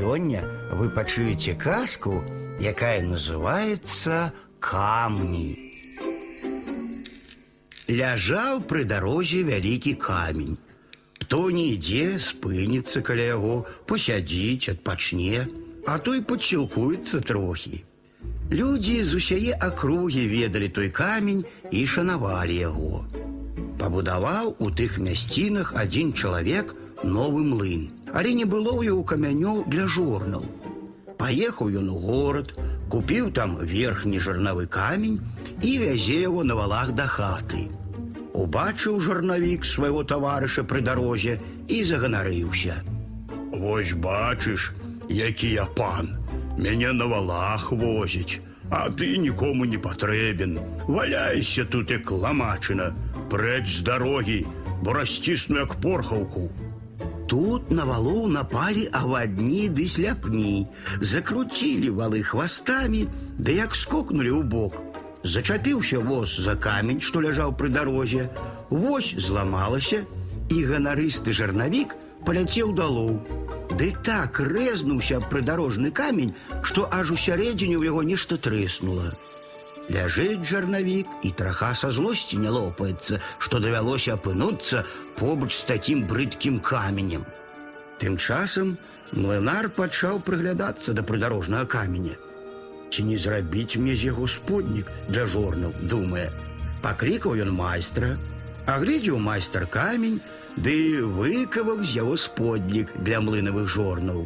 Сёння вы пачуеце казку, якая называется камні. Ляжаў пры дарозе вялікі камень. Хто не ідзе, спыніцца каля яго, посядзіць, адпачне, а той падсілкуецца трохі. Людзі з усяе акругі ведалі той камень і шанавалі яго. Пабудаваў у тых мясцінах адзін чалавек новы млын, але не было ў яго камянёў для жорнаў. Паехаў ён у горад, купіў там верхні жарнавы камень і вязе яго на валах да хаты. Убачыў жарнавік свайго таварыша пры дарозе і заганарыўся. Вось бачыш, які я пан, мяне на валах возіць, а ты нікому не патрэбен. Валяйся тут як ламачына, прэч з дарогі, бо расцісну як порхаўку. Тут на валоў напалі авадні ды сляпні, закруцілі валы хвастамі, ды як скокнулі ў бок. Зачапіўся воз за камень, што ляжаў пры дарозе, Вось зламалася, і ганарысты жарнавік паляцеў далоў. Ды так рэзнуўся прыдарожны камень, што аж у сярэдзіне ў яго нешта трэснула. Ляжыць жарнавік і траха са злосці не лопаецца, што давялося апынуцца побач з такім брыдкім каменем. Тым часам млынар пачаў прыглядацца да прыдарожнага каменя. Ці не зрабіць мне з яго споднік для жорнаў, думае. Паклікаў ён майстра, агледзеў майстар камень, ды выкаваў з яго споднік для млынавых жорнаў.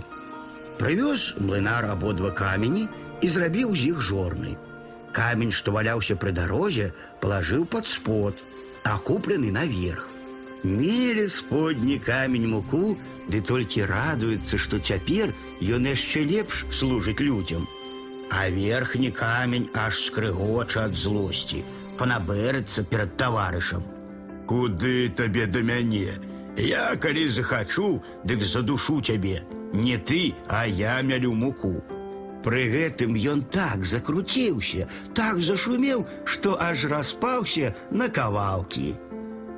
Прывёз млынар абодва камені і зрабіў з іх жорны. Камень, што валяўся пры дарозе, палажыў пад спод, а куплены наверх. Мелі сподні камень муку, ды толькі радуецца, што цяпер ён яшчэ лепш служыць людзям. А верхні камень аж скрыгоча ад злосці, панабэрэцца перад таварышам. Куды табе да мяне? Я калі захачу, дык задушу цябе. Не ты, а я мялю муку. Пры гэтым ён так закруціўся, так зашумеў, што аж распаўся на кавалкі.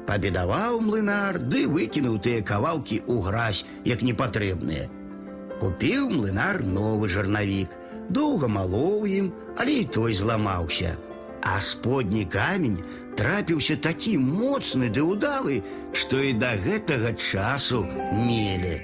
Пабедаваў млынар, ды выкінуў тыя кавалкі ў гразь, як непатрэбныя. Купіў млынар новы жарнавік, доўга малоў ім, але і той зламаўся. А сподні камень трапіўся такі моцны ды ўдалы, што і да гэтага часу мелі.